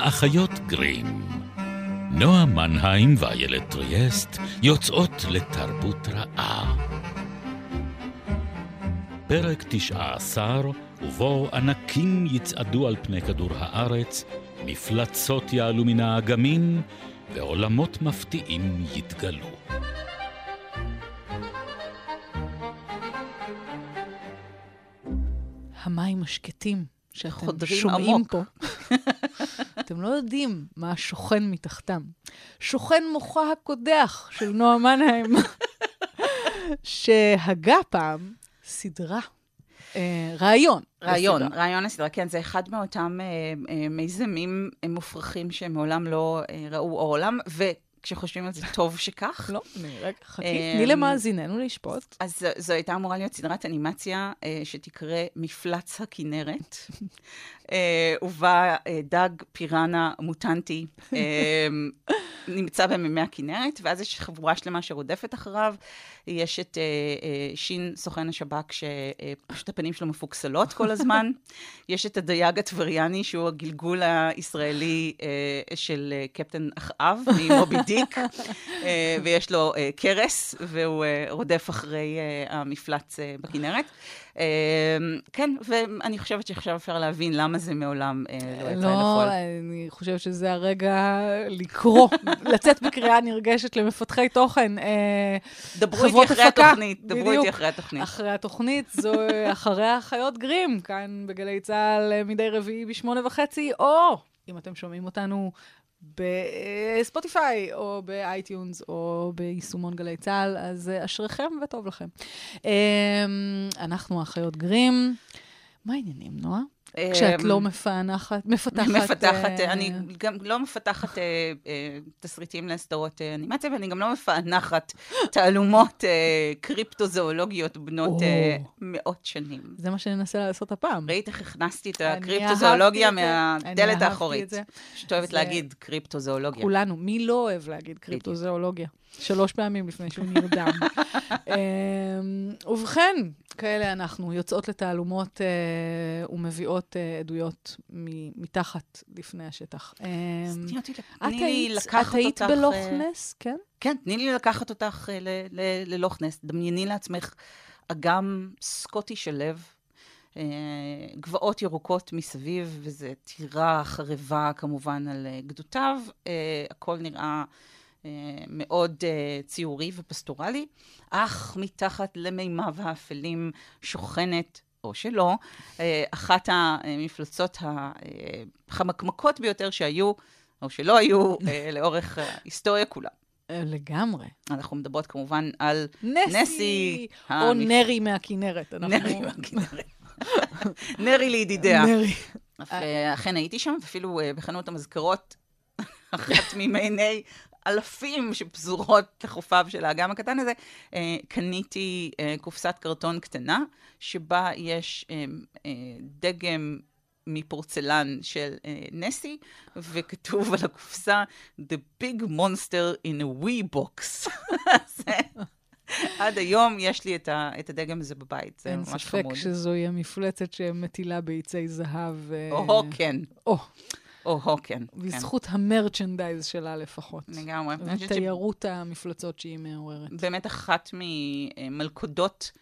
האחיות גרים. נועה מנהיים ואיילת טריאסט יוצאות לתרבות רעה. פרק 19, ובו ענקים יצעדו על פני כדור הארץ, מפלצות יעלו מן האגמים, ועולמות מפתיעים יתגלו. המים השקטים שאתם שומעים עמוק. פה. אתם לא יודעים מה שוכן מתחתם. שוכן מוחה הקודח של נועה מנהיים, שהגה פעם סדרה, אה, רעיון. רעיון, לסדרה. רעיון הסדרה, כן, זה אחד מאותם אה, אה, מיזמים אה, מופרכים שמעולם לא אה, ראו עולם, וכשחושבים על זה, טוב שכך. לא, רגע, חכי, אמ, תני למאזיננו לשפוט. אז זו, זו הייתה אמורה להיות סדרת אנימציה אה, שתקרא מפלץ הכנרת, אה, ובה אה, דג פיראנה מוטנטי אה, נמצא במימי הכנרת, ואז יש חבורה שלמה שרודפת אחריו. יש את אה, אה, שין, סוכן השב"כ, שפשוט הפנים שלו מפוקסלות כל הזמן. יש את הדייג הטבריאני, שהוא הגלגול הישראלי אה, של אה, קפטן אחאב, ממובי דיק, אה, ויש לו אה, קרס, והוא אה, רודף אחרי אה, המפלץ אה, בכנרת. אה, כן, ואני חושבת שעכשיו אפשר להבין למה זה מעולם אה, לא יצא לא, לפועל. אני חושבת שזה הרגע לקרוא, לצאת בקריאה נרגשת למפתחי תוכן. אה, דברו איתי אחרי התוכנית, דברו. איתי אחרי התוכנית. אחרי התוכנית, זואו אחרי החיות גרים, כאן בגלי צה"ל אה, מדי רביעי בשמונה וחצי, או אם אתם שומעים אותנו בספוטיפיי, או באייטיונס, או ביישומון גלי צה"ל, אז אה, אשריכם וטוב לכם. אה, אנחנו החיות גרים. מה העניינים, נועה? כשאת אמ, לא מפענחת, מפתחת... מפתחת, אה, אני גם לא מפתחת אה, אה, תסריטים לסדרות אנימציה, ואני גם לא מפענחת תעלומות קריפטוזואולוגיות בנות או. מאות שנים. זה מה שננסה לעשות הפעם. ראית איך הכנסתי את הקריפטוזואולוגיה מהדלת האחורית. שאת אוהבת להגיד קריפטוזואולוגיה. כולנו, מי לא אוהב להגיד קריפטוזואולוגיה? שלוש פעמים לפני שהוא נרדם. אמ, ובכן, כאלה אנחנו, יוצאות לתעלומות ומביאות אה, עדויות מ- מתחת לפני השטח. אמ, תני אותי, את היית-. בלוך אה, כן? כן, תני לי לקחת אותך אה, ל- ל- ללוך נס. דמייני לעצמך אגם סקוטי של לב, גבעות ירוקות מסביב, וזו טירה חרבה כמובן על גדותיו. הכל נראה אה, מאוד ציורי ופסטורלי, אך מתחת למימיו האפלים שוכנת או שלא, אה, אחת המפלצות החמקמקות ביותר שהיו, או שלא היו, אה, לאורך ההיסטוריה כולה. אה, לגמרי. אנחנו מדברות כמובן על נסי! נסי, או המפ- נרי מהכנרת. אנחנו- נרי מהכנרת. נרי לידידיה. נרי. ואכן הייתי שם, ואפילו אה, בחנות המזכרות, אחת ממיני אלפים שפזורות לחופיו של האגם הקטן הזה, אה, קניתי אה, קופסת קרטון קטנה, שבה יש אה, אה, דגם מפורצלן של אה, נסי, וכתוב על הקופסה, The big monster in a wee box. עד היום יש לי את, ה, את הדגם הזה בבית, זה אין ממש ספק חמוד. שזוהי המפלצת שמטילה ביצי זהב. אה, או-הו, כן. או, או-הו, כן. כן. בזכות המרצ'נדייז שלה לפחות. לגמרי. ותיירות המפלצות שהיא מעוררת. באמת אחת ממלכודות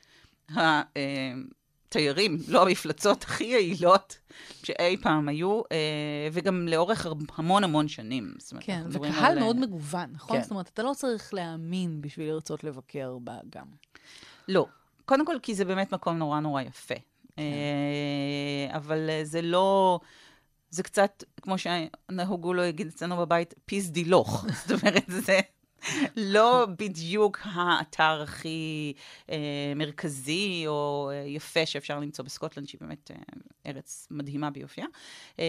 התיירים, לא המפלצות הכי יעילות שאי פעם היו, אה, וגם לאורך המון המון שנים. כן, וקהל על, מאוד אה, מגוון, נכון? כן. זאת אומרת, אתה לא צריך להאמין בשביל לרצות לבקר באגם. לא. קודם כל, כי זה באמת מקום נורא נורא יפה. כן. אה, אבל זה לא... זה קצת, כמו שנהוגו לו להגיד אצלנו בבית, פיס דילוך. זאת אומרת, זה לא בדיוק האתר הכי אה, מרכזי או אה, יפה שאפשר למצוא בסקוטלנד, שהיא באמת אה, ארץ מדהימה ביופייה. אה,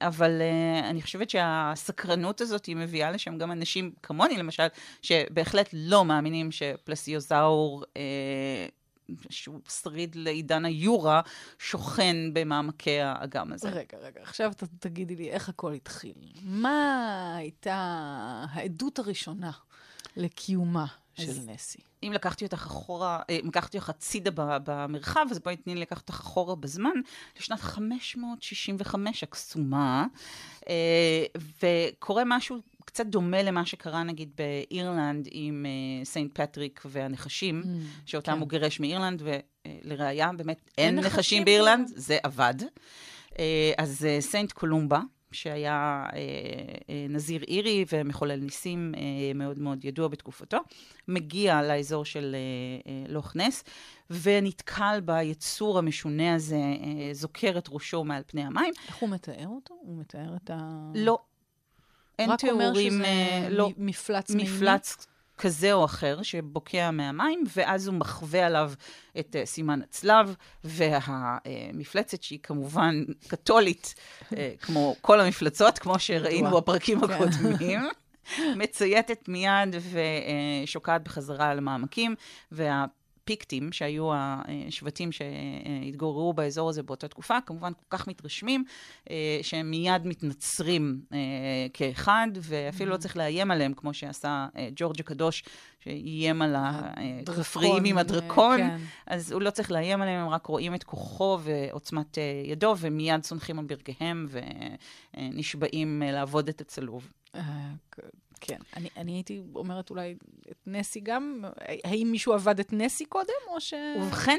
אבל אה, אני חושבת שהסקרנות הזאת היא מביאה לשם גם אנשים כמוני, למשל, שבהחלט לא מאמינים שפלסיוזאור, אה, שהוא שריד לעידן היורה, שוכן במעמקי האגם הזה. רגע, רגע, עכשיו ת- תגידי לי איך הכל התחיל. מה הייתה העדות הראשונה לקיומה של נסי? אם לקחתי אותך אחורה, אה, אם לקחתי אותך הצידה במרחב, אז בואי תני לי לקחת אותך אחורה בזמן, לשנת 565 הקסומה, אה, וקורה משהו קצת דומה למה שקרה נגיד באירלנד עם Saint פטריק והנחשים, אממ, שאותם כן. הוא גירש מאירלנד, ולראיה, באמת אין נחשים באירלנד, זה עבד. אז Saint קולומבה, שהיה אה, אה, נזיר אירי ומחולל ניסים אה, מאוד מאוד ידוע בתקופתו, מגיע לאזור של אה, אה, לוך נס, ונתקל ביצור המשונה הזה, אה, זוכר את ראשו מעל פני המים. איך הוא מתאר אותו? הוא מתאר את ה... לא. אין תיאורים, רק אומר שזה אה, לא, מפלץ מימי? מפלץ כזה או אחר שבוקע מהמים, ואז הוא מחווה עליו את uh, סימן הצלב, והמפלצת, שהיא כמובן קתולית, uh, כמו כל המפלצות, כמו שראינו בפרקים כן. הקודמים. מצייתת מיד ושוקעת בחזרה על המעמקים, וה... הפיקטים, שהיו השבטים שהתגוררו באזור הזה באותה תקופה, כמובן כל כך מתרשמים, אה, שהם מיד מתנצרים אה, כאחד, ואפילו לא mm-hmm. צריך לאיים עליהם, כמו שעשה אה, ג'ורג' הקדוש, שאיים על הכפריים עם הדרקון, כן. אז הוא לא צריך לאיים עליהם, הם רק רואים את כוחו ועוצמת ידו, ומיד צונחים על ברכיהם ונשבעים לעבוד את הצלוב. כן. אני, אני הייתי אומרת אולי את נסי גם, האם מישהו עבד את נסי קודם, או ש... ובכן,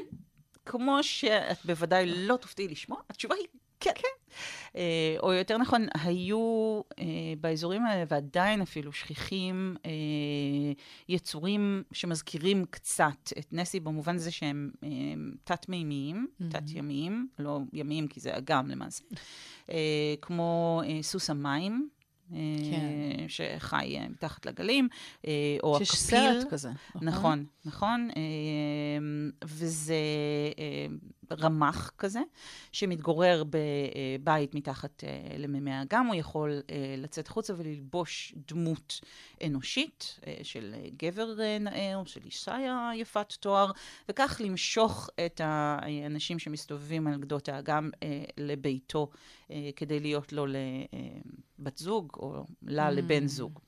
כמו שאת בוודאי לא תופתעי לשמוע, התשובה היא כן. כן. אה, או יותר נכון, היו אה, באזורים האלה, ועדיין אפילו שכיחים, אה, יצורים שמזכירים קצת את נסי, במובן הזה שהם אה, תת-מימיים, mm-hmm. תת-ימיים, לא ימיים כי זה אגם למעשה, אה, כמו אה, סוס המים. כן. שחי אה, מתחת לגלים, אה, או הקפיל. שיש סרט כזה. נכון, נכון. נכון אה, וזה רמ"ח כזה, שמתגורר בבית מתחת למימי האגם, הוא יכול לצאת חוצה וללבוש דמות אנושית של גבר נאה או של אישה יפת תואר, וכך למשוך את האנשים שמסתובבים על גדות האגם לביתו, כדי להיות לו לבת זוג, או לה mm. לבן זוג.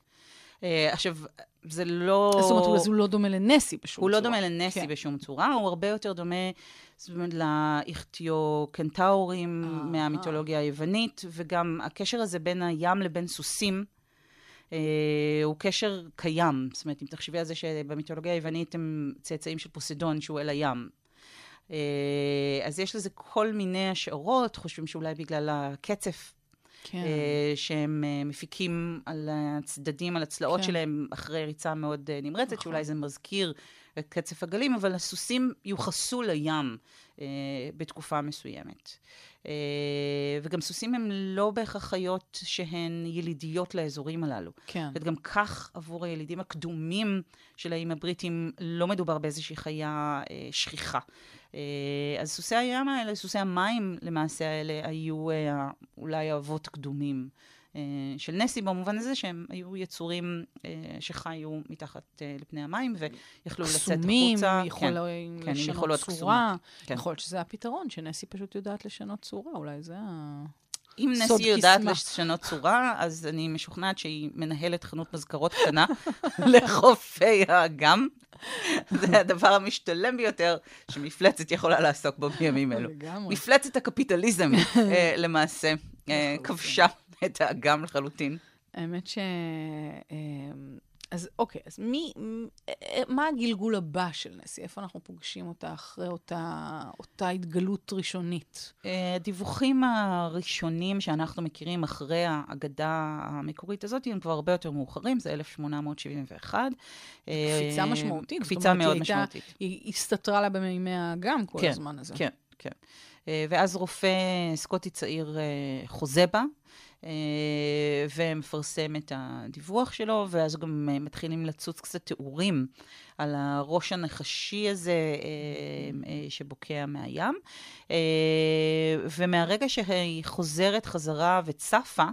עכשיו, זה לא... זאת אומרת, אז הוא לא דומה לנסי בשום הוא צורה. הוא לא דומה לנסי כן. בשום צורה, הוא הרבה יותר דומה, זאת אומרת, לאיכטיו-קנטאורים אה, מהמיתולוגיה היוונית, וגם הקשר הזה בין הים לבין סוסים, uh, הוא קשר קיים. זאת אומרת, אם תחשבי על זה שבמיתולוגיה היוונית הם צאצאים של פוסידון, שהוא אל הים. Uh, אז יש לזה כל מיני השערות, חושבים שאולי בגלל הקצף כן. אה, שהם אה, מפיקים על הצדדים, על הצלעות כן. שלהם, אחרי ריצה מאוד אה, נמרצת, נכון. שאולי זה מזכיר את קצף הגלים, אבל הסוסים יוחסו לים אה, בתקופה מסוימת. אה, וגם סוסים הם לא בהכרח חיות שהן ילידיות לאזורים הללו. כן. וגם כך, עבור הילידים הקדומים של האיים הבריטים, לא מדובר באיזושהי חיה אה, שכיחה. אה, אז סוסי הים האלה, סוסי המים למעשה האלה, היו אה, אולי האבות קדומים. אה, של נסי, במובן הזה שהם היו יצורים שחיו מתחת לפני המים ויכלו לצאת החוצה. קסומים, יכולים כן, לשנות כן, צורה. כן. יכול להיות שזה הפתרון, שנסי פשוט יודעת לשנות צורה, אולי זה ה... אם נסי יודעת לשנות צורה, אז אני משוכנעת שהיא מנהלת חנות מזכרות קטנה לחופי האגם. זה הדבר המשתלם ביותר שמפלצת יכולה לעסוק בו בימים אלו. מפלצת הקפיטליזם, אה, למעשה, אה, כבשה את האגם לחלוטין. האמת ש... אה, אז אוקיי, אז מי, אה, מה הגלגול הבא של נסי? איפה אנחנו פוגשים אותה אחרי אותה, אותה התגלות ראשונית? אה, הדיווחים הראשונים שאנחנו מכירים אחרי האגדה המקורית הזאת הם כבר הרבה יותר מאוחרים, זה 1871. קפיצה משמעותית. קפיצה מאוד היא משמעותית. היא הסתתרה לה במימי האגם כל כן, הזמן הזה. כן, כן. ואז רופא סקוטי צעיר חוזה בה. אה, ומפרסם את הדיווח שלו, ואז גם אה, מתחילים לצוץ קצת תיאורים על הראש הנחשי הזה אה, שבוקע מהים. ומהרגע שהיא חוזרת חזרה וצפה,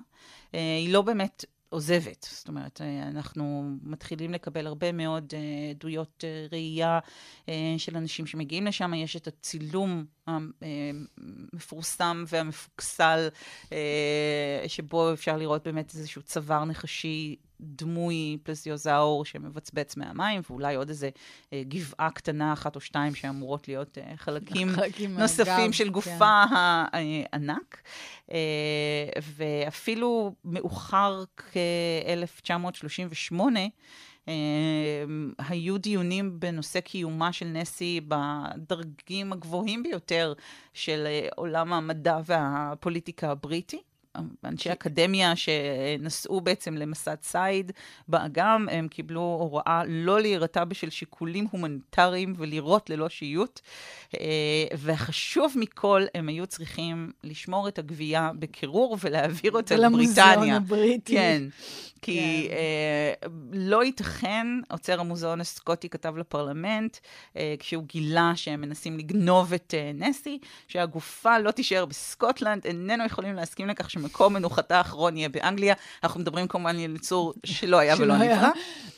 היא לא באמת עוזבת. זאת אומרת, אה, אנחנו מתחילים לקבל הרבה מאוד אה, עדויות אה, ראייה של אנשים שמגיעים לשם. יש את הצילום המפורסם והמפוקסל, שבו אפשר לראות באמת איזשהו צוואר נחשי דמוי פלזיוזאור שמבצבץ מהמים, ואולי עוד איזה אה, גבעה קטנה אחת או שתיים שאמורות להיות אה, חלקים נוספים של גופה כן. הענק. אה, ואפילו מאוחר כ-1938, Uh, היו דיונים בנושא קיומה של נסי בדרגים הגבוהים ביותר של uh, עולם המדע והפוליטיקה הבריטי. אנשי אקדמיה שנסעו בעצם למסע ציד באגם, הם קיבלו הוראה לא להירתע בשל שיקולים הומניטריים ולירות ללא שיוט. אה, והחשוב מכל, הם היו צריכים לשמור את הגבייה בקירור ולהעביר אותה לבריטניה. למוזיאון הבריטי. כן. כי כן. אה, לא ייתכן, עוצר המוזיאון הסקוטי כתב לפרלמנט, אה, כשהוא גילה שהם מנסים לגנוב את נסי, שהגופה לא תישאר בסקוטלנד, איננו יכולים להסכים לכך שמקום מנוחתה האחרון יהיה באנגליה. אנחנו מדברים כמובן על יצור שלא היה ולא נברא.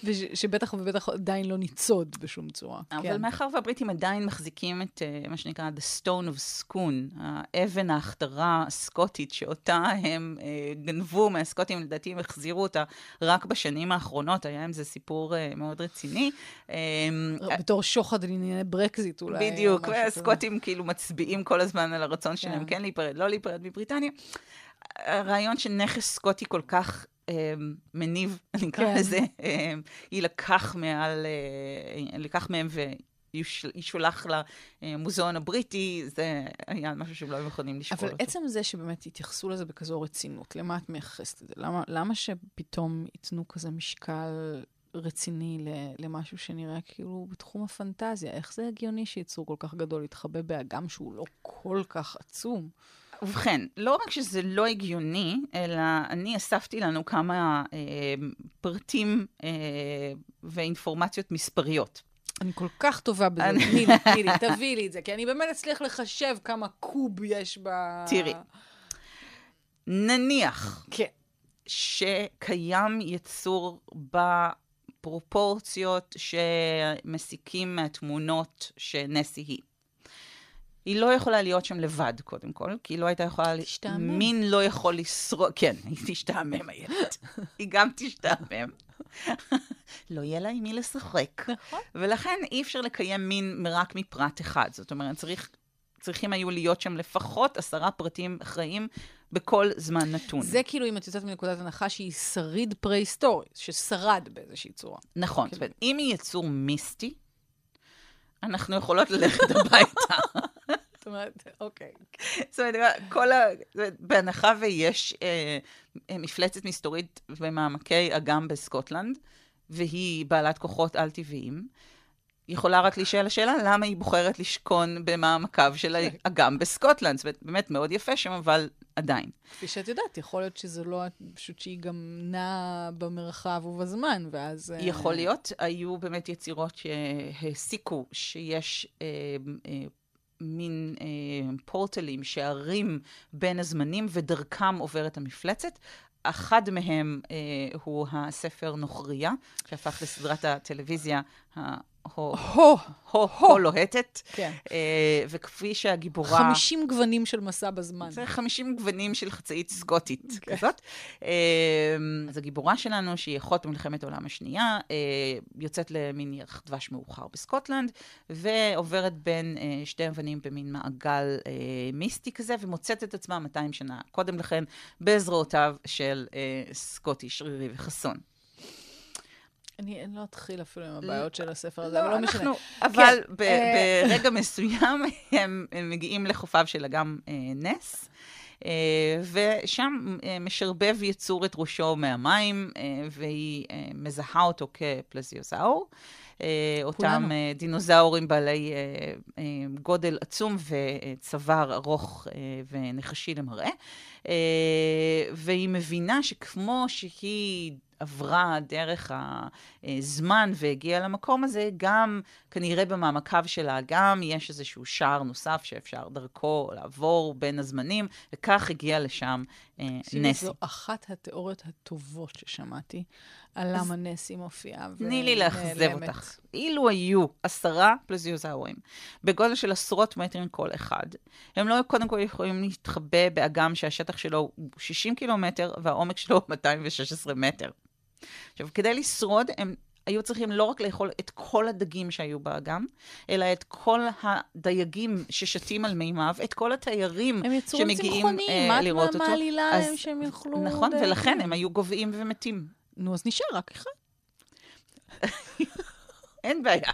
ושבטח ובטח עדיין לא ניצוד בשום צורה. אבל כן. מאחר והבריטים עדיין מחזיקים את uh, מה שנקרא The Stone of Scone, האבן ההכתרה הסקוטית, שאותה הם uh, גנבו מהסקוטים, לדעתי הם החזירו אותה רק בשנים האחרונות, היה עם זה סיפור uh, מאוד רציני. Um, בתור שוחד לענייני ברקזיט אולי. בדיוק, והסקוטים כאילו מצביעים כל הזמן על הרצון שלהם כן, כן להיפרד, לא להיפרד מבריטניה. הרעיון שנכס סקוטי כל כך um, מניב, אני אקרא כן. לזה, um, יילקח מעל, uh, יילקח מהם ו... ישולח למוזיאון הבריטי, זה היה משהו שהם לא היו יכולים לשקול אותו. אבל עצם זה שבאמת התייחסו לזה בכזו רצינות, למה את מייחסת את זה? למה, למה שפתאום ייתנו כזה משקל רציני למשהו שנראה כאילו בתחום הפנטזיה? איך זה הגיוני שיצור כל כך גדול יתחבא באגם שהוא לא כל כך עצום? ובכן, לא רק שזה לא הגיוני, אלא אני אספתי לנו כמה אה, פרטים אה, ואינפורמציות מספריות. אני כל כך טובה בזה. תני לי, תני לי, תביאי לי את זה, כי אני באמת אצליח לחשב כמה קוב יש ב... תראי, נניח כן. שקיים יצור בפרופורציות שמסיקים מהתמונות שנסי היא. היא לא יכולה להיות שם לבד, קודם כל, כי היא לא הייתה יכולה... תשתעמם. מין לא יכול לשרוד... כן, היא תשתעמם, הילד. היא גם תשתעמם. לא יהיה לה עם מי לשחק. נכון. ולכן אי אפשר לקיים מין רק מפרט אחד. זאת אומרת, צריך, צריכים היו להיות שם לפחות עשרה פרטים אחראים בכל זמן נתון. זה כאילו אם את יוצאת מנקודת הנחה שהיא שריד פרה-היסטורי, ששרד באיזושהי צורה. נכון. זאת אומרת, אם היא יצור מיסטי, אנחנו יכולות ללכת הביתה. זאת אומרת, אוקיי. זאת אומרת, כל ה... בהנחה ויש אה, אה, מפלצת מסתורית במעמקי אגם בסקוטלנד, והיא בעלת כוחות על-טבעיים, יכולה רק להישאל השאלה למה היא בוחרת לשכון במעמקיו של האגם בסקוטלנד. זאת אומרת, באמת מאוד יפה שם, אבל עדיין. כפי שאת יודעת, יכול להיות שזה לא, פשוט שהיא גם נעה במרחב ובזמן, ואז... אה, יכול להיות. היו באמת יצירות שהסיקו שיש אה, אה, מין אה, פורטלים, שערים בין הזמנים, ודרכם עוברת המפלצת. אחד מהם אה, הוא הספר נוכריה, שהפך לסדרת הטלוויזיה הו לוהטת. כן. אה, וכפי שהגיבורה... 50 גוונים של מסע בזמן. זה 50 גוונים של חצאית סקוטית כן. כזאת. אה, אז הגיבורה שלנו, שהיא אחות במלחמת העולם השנייה, אה, יוצאת למין ירח דבש מאוחר בסקוטלנד, ועוברת בין שתי אבנים במין מעגל מיסטי כזה, ומוצאת את עצמה 200 שנה קודם לכן בזרועותיו של סקוטי שרירי וחסון. אני, לא אתחיל אפילו עם הבעיות של הספר הזה, אבל לא משנה. אבל כן. אה, ברגע מסוים הם, מגיעים לחופיו של אגם אה, נס. Uh, ושם uh, משרבב יצור את ראשו מהמים, uh, והיא uh, מזהה אותו כפלזיוזאור. אותם דינוזאורים בעלי גודל עצום וצוואר ארוך ונחשי למראה. והיא מבינה שכמו שהיא עברה דרך הזמן והגיעה למקום הזה, גם כנראה במעמקיו של האגם יש איזשהו שער נוסף שאפשר דרכו לעבור בין הזמנים, וכך הגיע לשם אה, נסי. זו אחת התיאוריות הטובות ששמעתי על למה נסי מופיעה תני לי לאכזב אותך. אילו היו עשרה פלזיוזאורים בגודל של עשרות מטרים כל אחד, הם לא קודם כל יכולים להתחבא באגם שהשטח שלו הוא 60 קילומטר והעומק שלו הוא 216 מטר. עכשיו, כדי לשרוד, הם היו צריכים לא רק לאכול את כל הדגים שהיו באגם, אלא את כל הדייגים ששתים על מימיו, את כל התיירים שמגיעים uh, לראות אותו. מה מעלילה להם שהם יאכלו... נכון, דייגים. ולכן הם היו גוועים ומתים. נו, אז נשאר רק אחד. אין בעיה.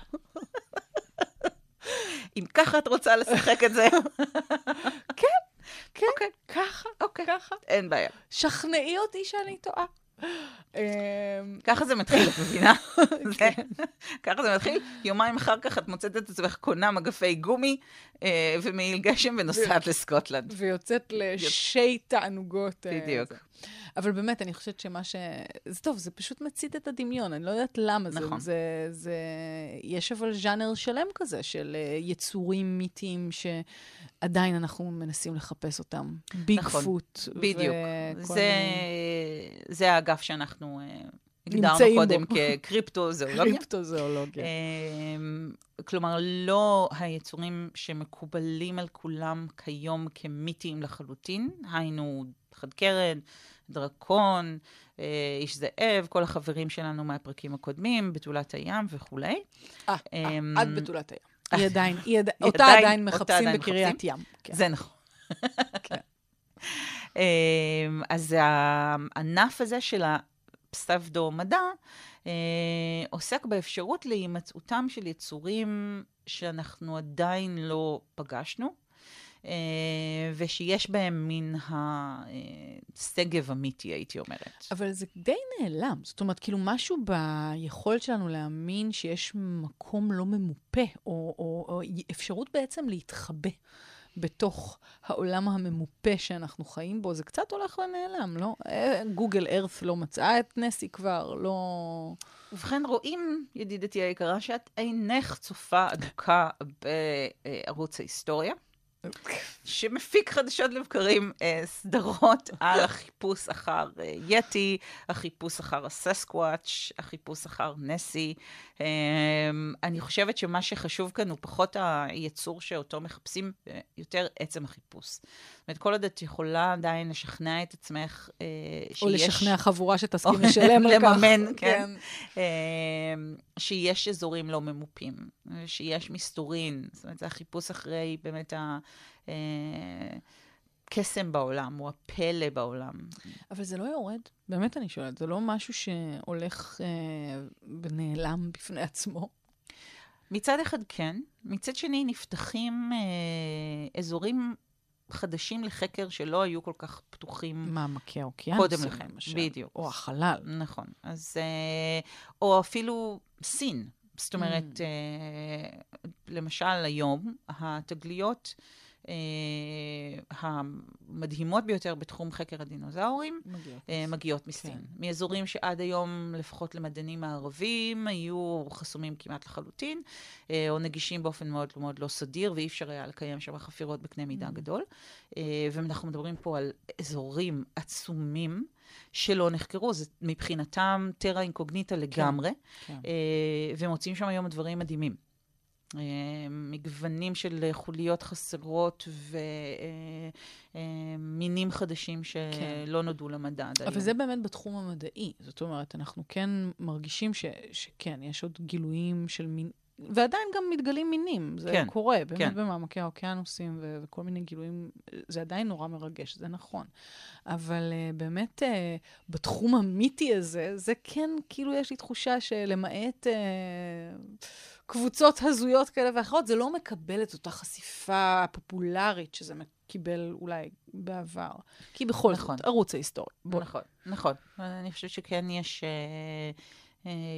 אם ככה את רוצה לשחק את זה. כן, כן, אוקיי. ככה, אוקיי. ככה. אין בעיה. שכנעי אותי שאני טועה. אמ, ככה זה מתחיל, את מבינה? כן. ככה זה מתחיל. יומיים אחר כך את מוצאת את עצמך קונה מגפי גומי אה, ומעיל גשם ונוסעת לסקוטלנד. ויוצאת לשי תענוגות. אה, בדיוק. אבל באמת, אני חושבת שמה ש... זה טוב, זה פשוט מצית את הדמיון, אני לא יודעת למה נכון. זה. זה, זה... יש אבל ז'אנר שלם כזה של אה, יצורים מיתיים שעדיין אנחנו מנסים לחפש אותם. ביג נכון, פוט. בדיוק. זה, מיני... זה האגף שאנחנו... אה, הגדרנו קודם כקריפטוזואולוגיה. קריפטוזואולוגיה. אמ, כלומר, לא היצורים שמקובלים על כולם כיום כמיתיים לחלוטין, היינו חד קרן, דרקון, אה, איש זאב, כל החברים שלנו מהפרקים הקודמים, בתולת הים וכולי. אה, אמ, עד בתולת הים. היא עדיין, היא עדיין, אותה עדיין מחפשים בקריית ים. כן. זה נכון. כן. אמ, אז הענף הזה של הפסבדו-מדע אה, עוסק באפשרות להימצאותם של יצורים שאנחנו עדיין לא פגשנו. אה, ושיש בהם מין השגב אמיתי, הייתי אומרת. אבל זה די נעלם. זאת אומרת, כאילו משהו ביכולת שלנו להאמין שיש מקום לא ממופה, או, או, או אפשרות בעצם להתחבא. בתוך העולם הממופה שאנחנו חיים בו, זה קצת הולך ונעלם, לא? אה, גוגל ארת לא מצאה את נסי כבר, לא... ובכן, רואים, ידידתי היקרה, שאת אינך צופה אדוקה בערוץ ההיסטוריה. שמפיק חדשות לבקרים אה, סדרות על החיפוש אחר אה, יתי, החיפוש אחר הססקוואץ', החיפוש אחר נסי. אה, אני חושבת שמה שחשוב כאן הוא פחות היצור שאותו מחפשים, אה, יותר עצם החיפוש. זאת אומרת, כל עוד את יכולה עדיין לשכנע את עצמך אה, שיש... או לשכנע חבורה שתסכים לשלם על כך. לממן, כן. כן. אה, שיש אזורים לא ממופים, שיש מסתורין. זאת אומרת, זה החיפוש אחרי באמת ה... קסם בעולם, או הפלא בעולם. אבל זה לא יורד, באמת אני שואלת, זה לא משהו שהולך אה, ונעלם בפני עצמו? מצד אחד כן, מצד שני נפתחים אה, אזורים חדשים לחקר שלא היו כל כך פתוחים מעמקי האוקיינוס. קודם לכן, למשל. בדיוק. או החלל. נכון. אז, אה, או אפילו סין. זאת אומרת, mm. אה, למשל היום, התגליות אה, המדהימות ביותר בתחום חקר הדינוזאורים מגיעות, אה, מגיעות מסין. כן. מאזורים שעד היום, לפחות למדענים הערבים, היו חסומים כמעט לחלוטין, או נגישים באופן מאוד מאוד לא סדיר, ואי אפשר היה לקיים שם חפירות בקנה מידה mm. גדול. ואנחנו מדברים פה על אזורים עצומים. שלא נחקרו, זה מבחינתם טרה אינקוגניטה לגמרי, כן, כן. אה, ומוצאים שם היום דברים מדהימים. אה, מגוונים של חוליות חסרות ומינים אה, חדשים שלא כן. נודעו למדע עד היום. אבל זה באמת בתחום המדעי. זאת אומרת, אנחנו כן מרגישים ש, שכן, יש עוד גילויים של מין... ועדיין גם מתגלים מינים, זה כן, קורה, באמת כן. במעמקי האוקיינוסים ו- וכל מיני גילויים, זה עדיין נורא מרגש, זה נכון. אבל uh, באמת, uh, בתחום המיתי הזה, זה כן, כאילו יש לי תחושה שלמעט... Uh, קבוצות הזויות כאלה ואחרות, זה לא מקבל את אותה חשיפה פופולרית שזה קיבל אולי בעבר. כי בכל נכון. זאת, ערוץ ההיסטוריה. בוא. נכון, נכון. אני חושבת שכן יש... אה,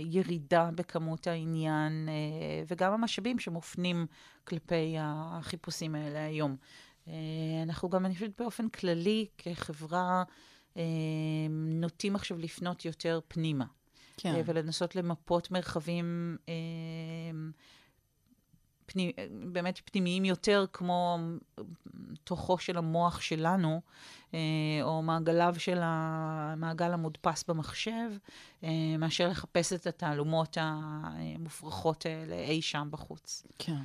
ירידה בכמות העניין אה, וגם המשאבים שמופנים כלפי החיפושים האלה היום. אה, אנחנו גם, אני חושבת באופן כללי, כחברה, אה, נוטים עכשיו לפנות יותר פנימה. כן. אה, ולנסות למפות מרחבים אה, פני, באמת פנימיים יותר, כמו תוכו של המוח שלנו, אה, או מעגליו של המעגל המודפס במחשב, אה, מאשר לחפש את התעלומות המופרכות האלה אי שם בחוץ. כן.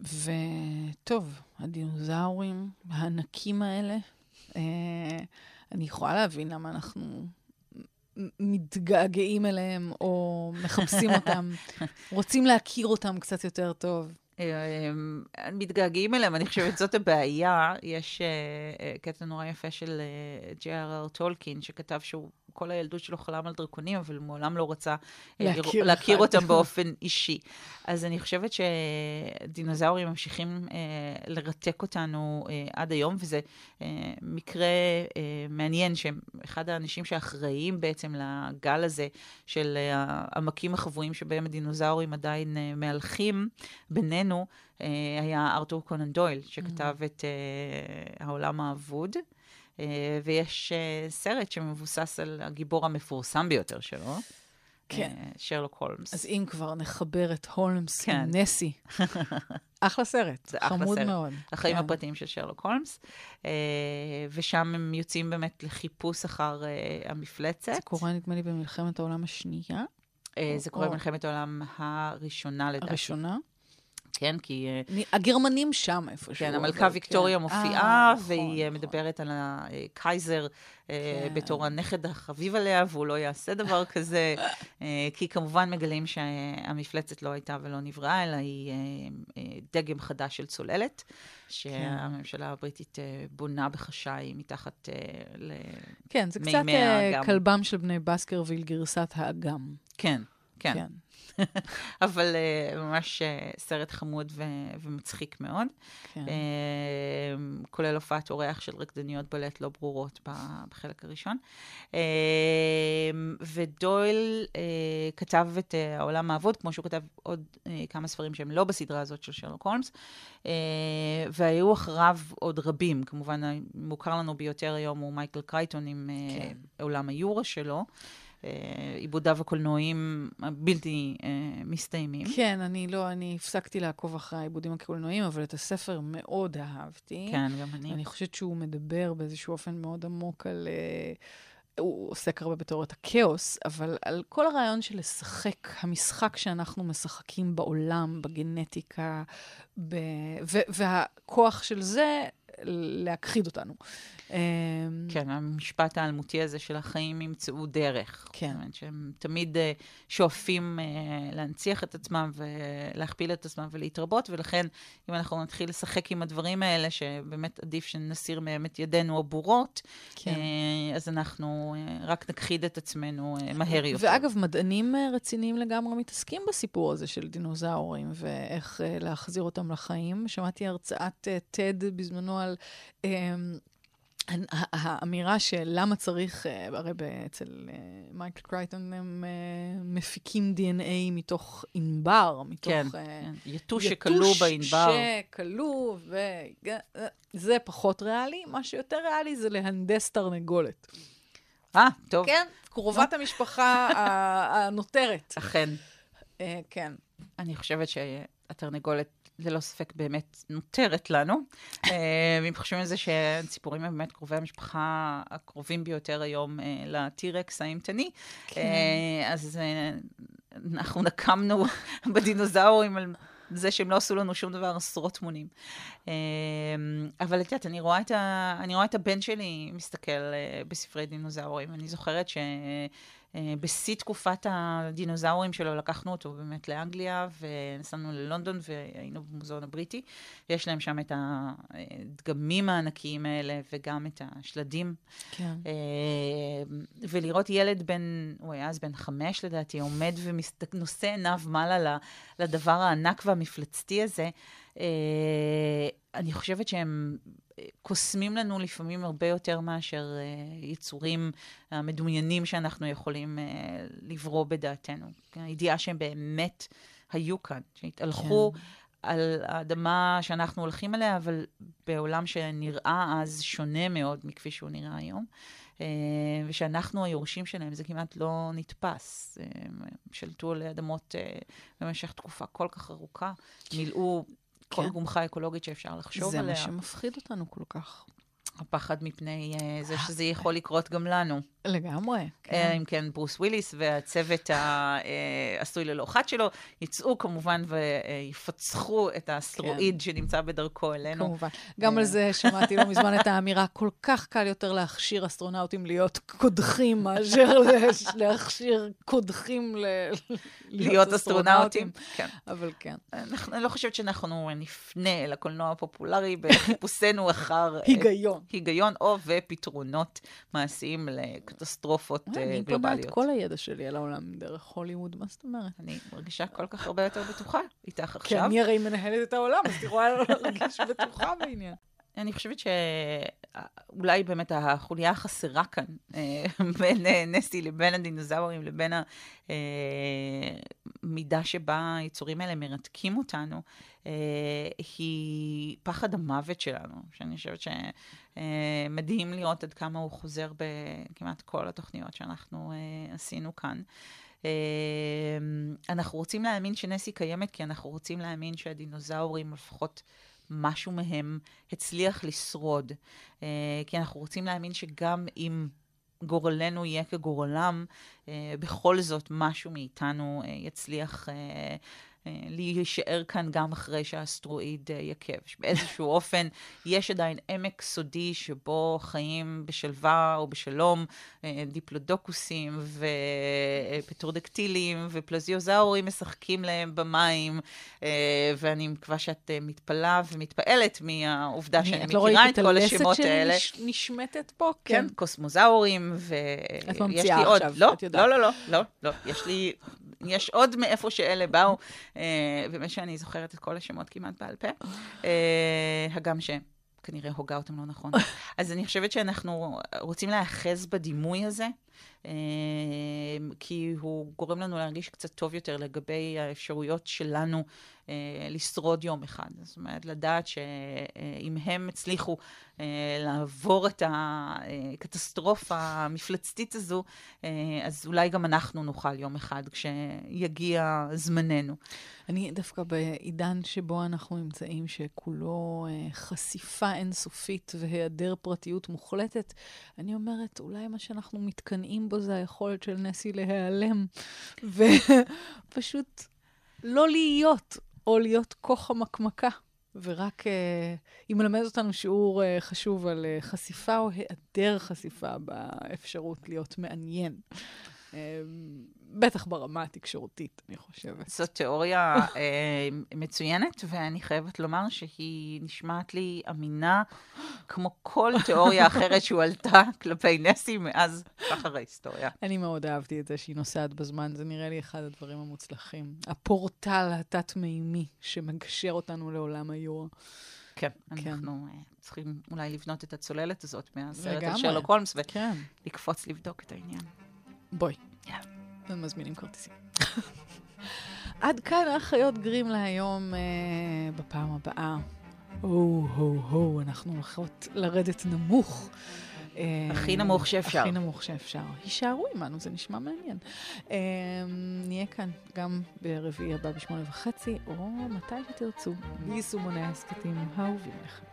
וטוב, הדינוזאורים הענקים האלה, אה, אני יכולה להבין למה אנחנו מתגעגעים אליהם או מחפשים אותם, רוצים להכיר אותם קצת יותר טוב. אמ, מתגעגעים אליהם, אני חושבת שזאת הבעיה. יש uh, קטע נורא יפה של ג'י.אר.אר טולקין, שכתב שהוא כל הילדות שלו חלם על דרקונים, אבל מעולם לא רצה להכיר, להכיר אותם באופן אישי. אז אני חושבת שדינוזאורים ממשיכים uh, לרתק אותנו uh, עד היום, וזה uh, מקרה uh, מעניין, שאחד האנשים שאחראים בעצם לגל הזה של uh, העמקים החבויים שבהם הדינוזאורים עדיין uh, מהלכים בינינו, uh, היה ארתור קונן דויל, שכתב mm-hmm. את uh, העולם האבוד. Uh, ויש uh, סרט שמבוסס על הגיבור המפורסם ביותר שלו. כן. Uh, שרלוק הולמס. אז אם כבר נחבר את הולמס כן. עם נסי. אחלה סרט, זה חמוד אחלה סרט. מאוד. החיים כן. הפרטיים של שרלוק הולמס. ושם הם יוצאים באמת לחיפוש אחר המפלצת. זה קורה, נדמה לי, במלחמת העולם השנייה. זה קורה במלחמת העולם הראשונה, לדעתי. הראשונה? כן, כי... אה, הגרמנים שם איפשהו. כן, המלכה ויקטוריה כן. מופיעה, אה, והיא נכון, מדברת נכון. על הקייזר אה, כן. בתור הנכד החביב עליה, והוא לא יעשה דבר כזה, כי כמובן מגלים שהמפלצת לא הייתה ולא נבראה, אלא היא דגם חדש של צוללת, שהממשלה הבריטית בונה בחשאי מתחת למימי האגם. כן, זה קצת כלבם של בני בסקרוויל, גרסת האגם. כן, כן. כן. אבל uh, ממש uh, סרט חמוד ו- ומצחיק מאוד. כן. Uh, כולל הופעת אורח של רקדניות בלט לא ברורות בחלק הראשון. Uh, ודויל uh, כתב את uh, העולם האבוד, כמו שהוא כתב עוד uh, כמה ספרים שהם לא בסדרה הזאת של שרלוק הולמס, uh, והיו אחריו עוד רבים. כמובן, המוכר לנו ביותר היום הוא מייקל קרייטון עם uh, כן. עולם היורה שלו. אה, עיבודיו הקולנועיים הבלתי אה, מסתיימים. כן, אני לא, אני הפסקתי לעקוב אחרי העיבודים הקולנועיים, אבל את הספר מאוד אהבתי. כן, גם אני. אני חושבת שהוא מדבר באיזשהו אופן מאוד עמוק על... אה, הוא עוסק הרבה בתיאוריית הכאוס, אבל על כל הרעיון של לשחק, המשחק שאנחנו משחקים בעולם, בגנטיקה, ב... והכוח של זה להכחיד אותנו. אמ, כן, המשפט האלמותי הזה של החיים ימצאו דרך. כן. זאת אומרת שהם תמיד uh, שואפים uh, להנציח את עצמם ולהכפיל את עצמם ולהתרבות, ולכן אם אנחנו נתחיל לשחק עם הדברים האלה, שבאמת עדיף שנסיר מהם את ידינו הבורות, כן. uh, אז אנחנו רק נכחיד את עצמנו מהר יותר. ואגב, מדענים רציניים לגמרי מתעסקים בסיפור הזה של דינוזאורים, ואיך להחזיר אותם לחיים. שמעתי הרצאת TED בזמנו על... Uh, האמירה של למה צריך, אה, הרי אצל אה, מייקל קרייטון הם אה, מפיקים DNA מתוך ענבר, מתוך... כן, כן. יתוש שכלוא בענבר. יתוש שכלוא, וזה פחות ריאלי. מה שיותר ריאלי זה להנדס תרנגולת. אה, טוב. כן, קרובת המשפחה הנותרת. אכן. כן. אני חושבת שהתרנגולת ללא ספק באמת נותרת לנו. אה, אם חושבים על זה שהציפורים הם באמת קרובי המשפחה הקרובים ביותר היום אה, לטירקס האימתני, כן. אה, אז אנחנו נקמנו בדינוזאורים על... זה שהם לא עשו לנו שום דבר עשרות מונים. אבל את יודעת, אני רואה את, ה... אני רואה את הבן שלי מסתכל בספרי דינוזאורים. אני זוכרת ש... אה, בשיא תקופת הדינוזאורים שלו לקחנו אותו באמת לאנגליה, ונסענו ללונדון והיינו במוזיאון הבריטי. יש להם שם את הדגמים הענקיים האלה וגם את השלדים. כן. אה, ולראות ילד בן, הוא היה אז בן חמש לדעתי, עומד ונושא עיניו מעלה לדבר הענק והמפלצתי הזה. אה, אני חושבת שהם קוסמים לנו לפעמים הרבה יותר מאשר uh, יצורים המדומיינים שאנחנו יכולים לברוא בדעתנו. הידיעה שהם באמת היו כאן, שהתהלכו כן. על האדמה שאנחנו הולכים עליה, אבל בעולם שנראה אז שונה מאוד מכפי שהוא נראה היום. ושאנחנו היורשים שלהם, זה כמעט לא נתפס. הם שלטו על אדמות במשך תקופה כל כך ארוכה, מילאו כל כן. גומחה אקולוגית שאפשר לחשוב זה עליה. זה מה שמפחיד אותנו כל כך. הפחד מפני uh, זה שזה יכול לקרות גם לנו. לגמרי, כן. אם כן, ברוס וויליס והצוות העשוי ללא חת שלו יצאו כמובן ויפצחו את האסטרואיד כן. שנמצא בדרכו אלינו. כמובן. גם על זה שמעתי לא מזמן את האמירה, כל כך קל יותר להכשיר אסטרונאוטים להיות קודחים מאשר להכשיר קודחים להיות אסטרונאוטים. כן. אבל כן. אני לא חושבת שאנחנו נפנה אל הקולנוע הפופולרי בחיפושנו אחר... היגיון. היגיון או ופתרונות מעשיים לקטסטרופות גלובליות. אני פונה את כל הידע שלי על העולם דרך הוליווד, מה זאת אומרת? אני מרגישה כל כך הרבה יותר בטוחה איתך כן, עכשיו. כי אני הרי מנהלת את העולם, אז את יכולה להרגיש בטוחה בעניין. אני חושבת שאולי באמת החוליה החסרה כאן בין נסי לבין הדינוזאורים, לבין המידה שבה היצורים האלה מרתקים אותנו, היא פחד המוות שלנו, שאני חושבת שמדהים לראות עד כמה הוא חוזר בכמעט כל התוכניות שאנחנו עשינו כאן. אנחנו רוצים להאמין שנסי קיימת, כי אנחנו רוצים להאמין שהדינוזאורים, לפחות משהו מהם, הצליח לשרוד. כי אנחנו רוצים להאמין שגם אם גורלנו יהיה כגורלם, בכל זאת משהו מאיתנו יצליח להישאר כאן גם אחרי שהאסטרואיד יכב. באיזשהו אופן יש עדיין עמק סודי שבו חיים בשלווה או בשלום דיפלודוקוסים ופטרודקטילים ופלזיוזאורים משחקים להם במים, ואני מקווה שאת מתפלאה ומתפעלת מהעובדה שאני מכירה את כל השמות האלה. את לא ראית את הלסת שנשמטת פה? כן, קוסמוזאורים, ויש לי עוד... את ממציאה עכשיו, את יודעת. לא, לא, לא, לא, לא, יש לי... יש עוד מאיפה שאלה באו, באמת שאני זוכרת את כל השמות כמעט בעל פה, הגם שכנראה הוגה אותם לא נכון. אז אני חושבת שאנחנו רוצים להאחז בדימוי הזה, כי הוא גורם לנו להרגיש קצת טוב יותר לגבי האפשרויות שלנו לשרוד יום אחד. זאת אומרת, לדעת שאם הם הצליחו לעבור את הקטסטרופה המפלצתית הזו, אז אולי גם אנחנו נוכל יום אחד כשיגיע זמננו. אני דווקא בעידן שבו אנחנו נמצאים, שכולו חשיפה אינסופית והיעדר פרטיות מוחלטת, אני אומרת, אולי מה שאנחנו מתקנאים בו זה היכולת של נסי להיעלם, ופשוט לא להיות, או להיות כה חמקמקה. ורק uh, היא מלמדת אותנו שיעור uh, חשוב על uh, חשיפה או היעדר חשיפה באפשרות להיות מעניין. Uh, בטח ברמה התקשורתית, אני חושבת. זו תיאוריה אה, מצוינת, ואני חייבת לומר שהיא נשמעת לי אמינה, כמו כל תיאוריה אחרת שהועלתה כלפי נסי מאז שחר ההיסטוריה. אני מאוד אהבתי את זה שהיא נוסעת בזמן, זה נראה לי אחד הדברים המוצלחים. הפורטל התת-מימי שמגשר אותנו לעולם היורה. כן, כן, אנחנו uh, צריכים אולי לבנות את הצוללת הזאת מהסרט על שרלוק הולמס, ולקפוץ כן. לבדוק את העניין. בואי. Yeah. ומזמינים כרטיסים. עד כאן האחיות גרים להיום אה, בפעם הבאה. הו, הו, הו, אנחנו הולכות לרדת נמוך. אה, הכי נמוך שאפשר. הכי נמוך שאפשר. הישארו עמנו, זה נשמע מעניין. אה, נהיה כאן גם ברביעי הבא בשמונה וחצי, או מתי שתרצו, ביישומוני ההסכתים האהובים לכם.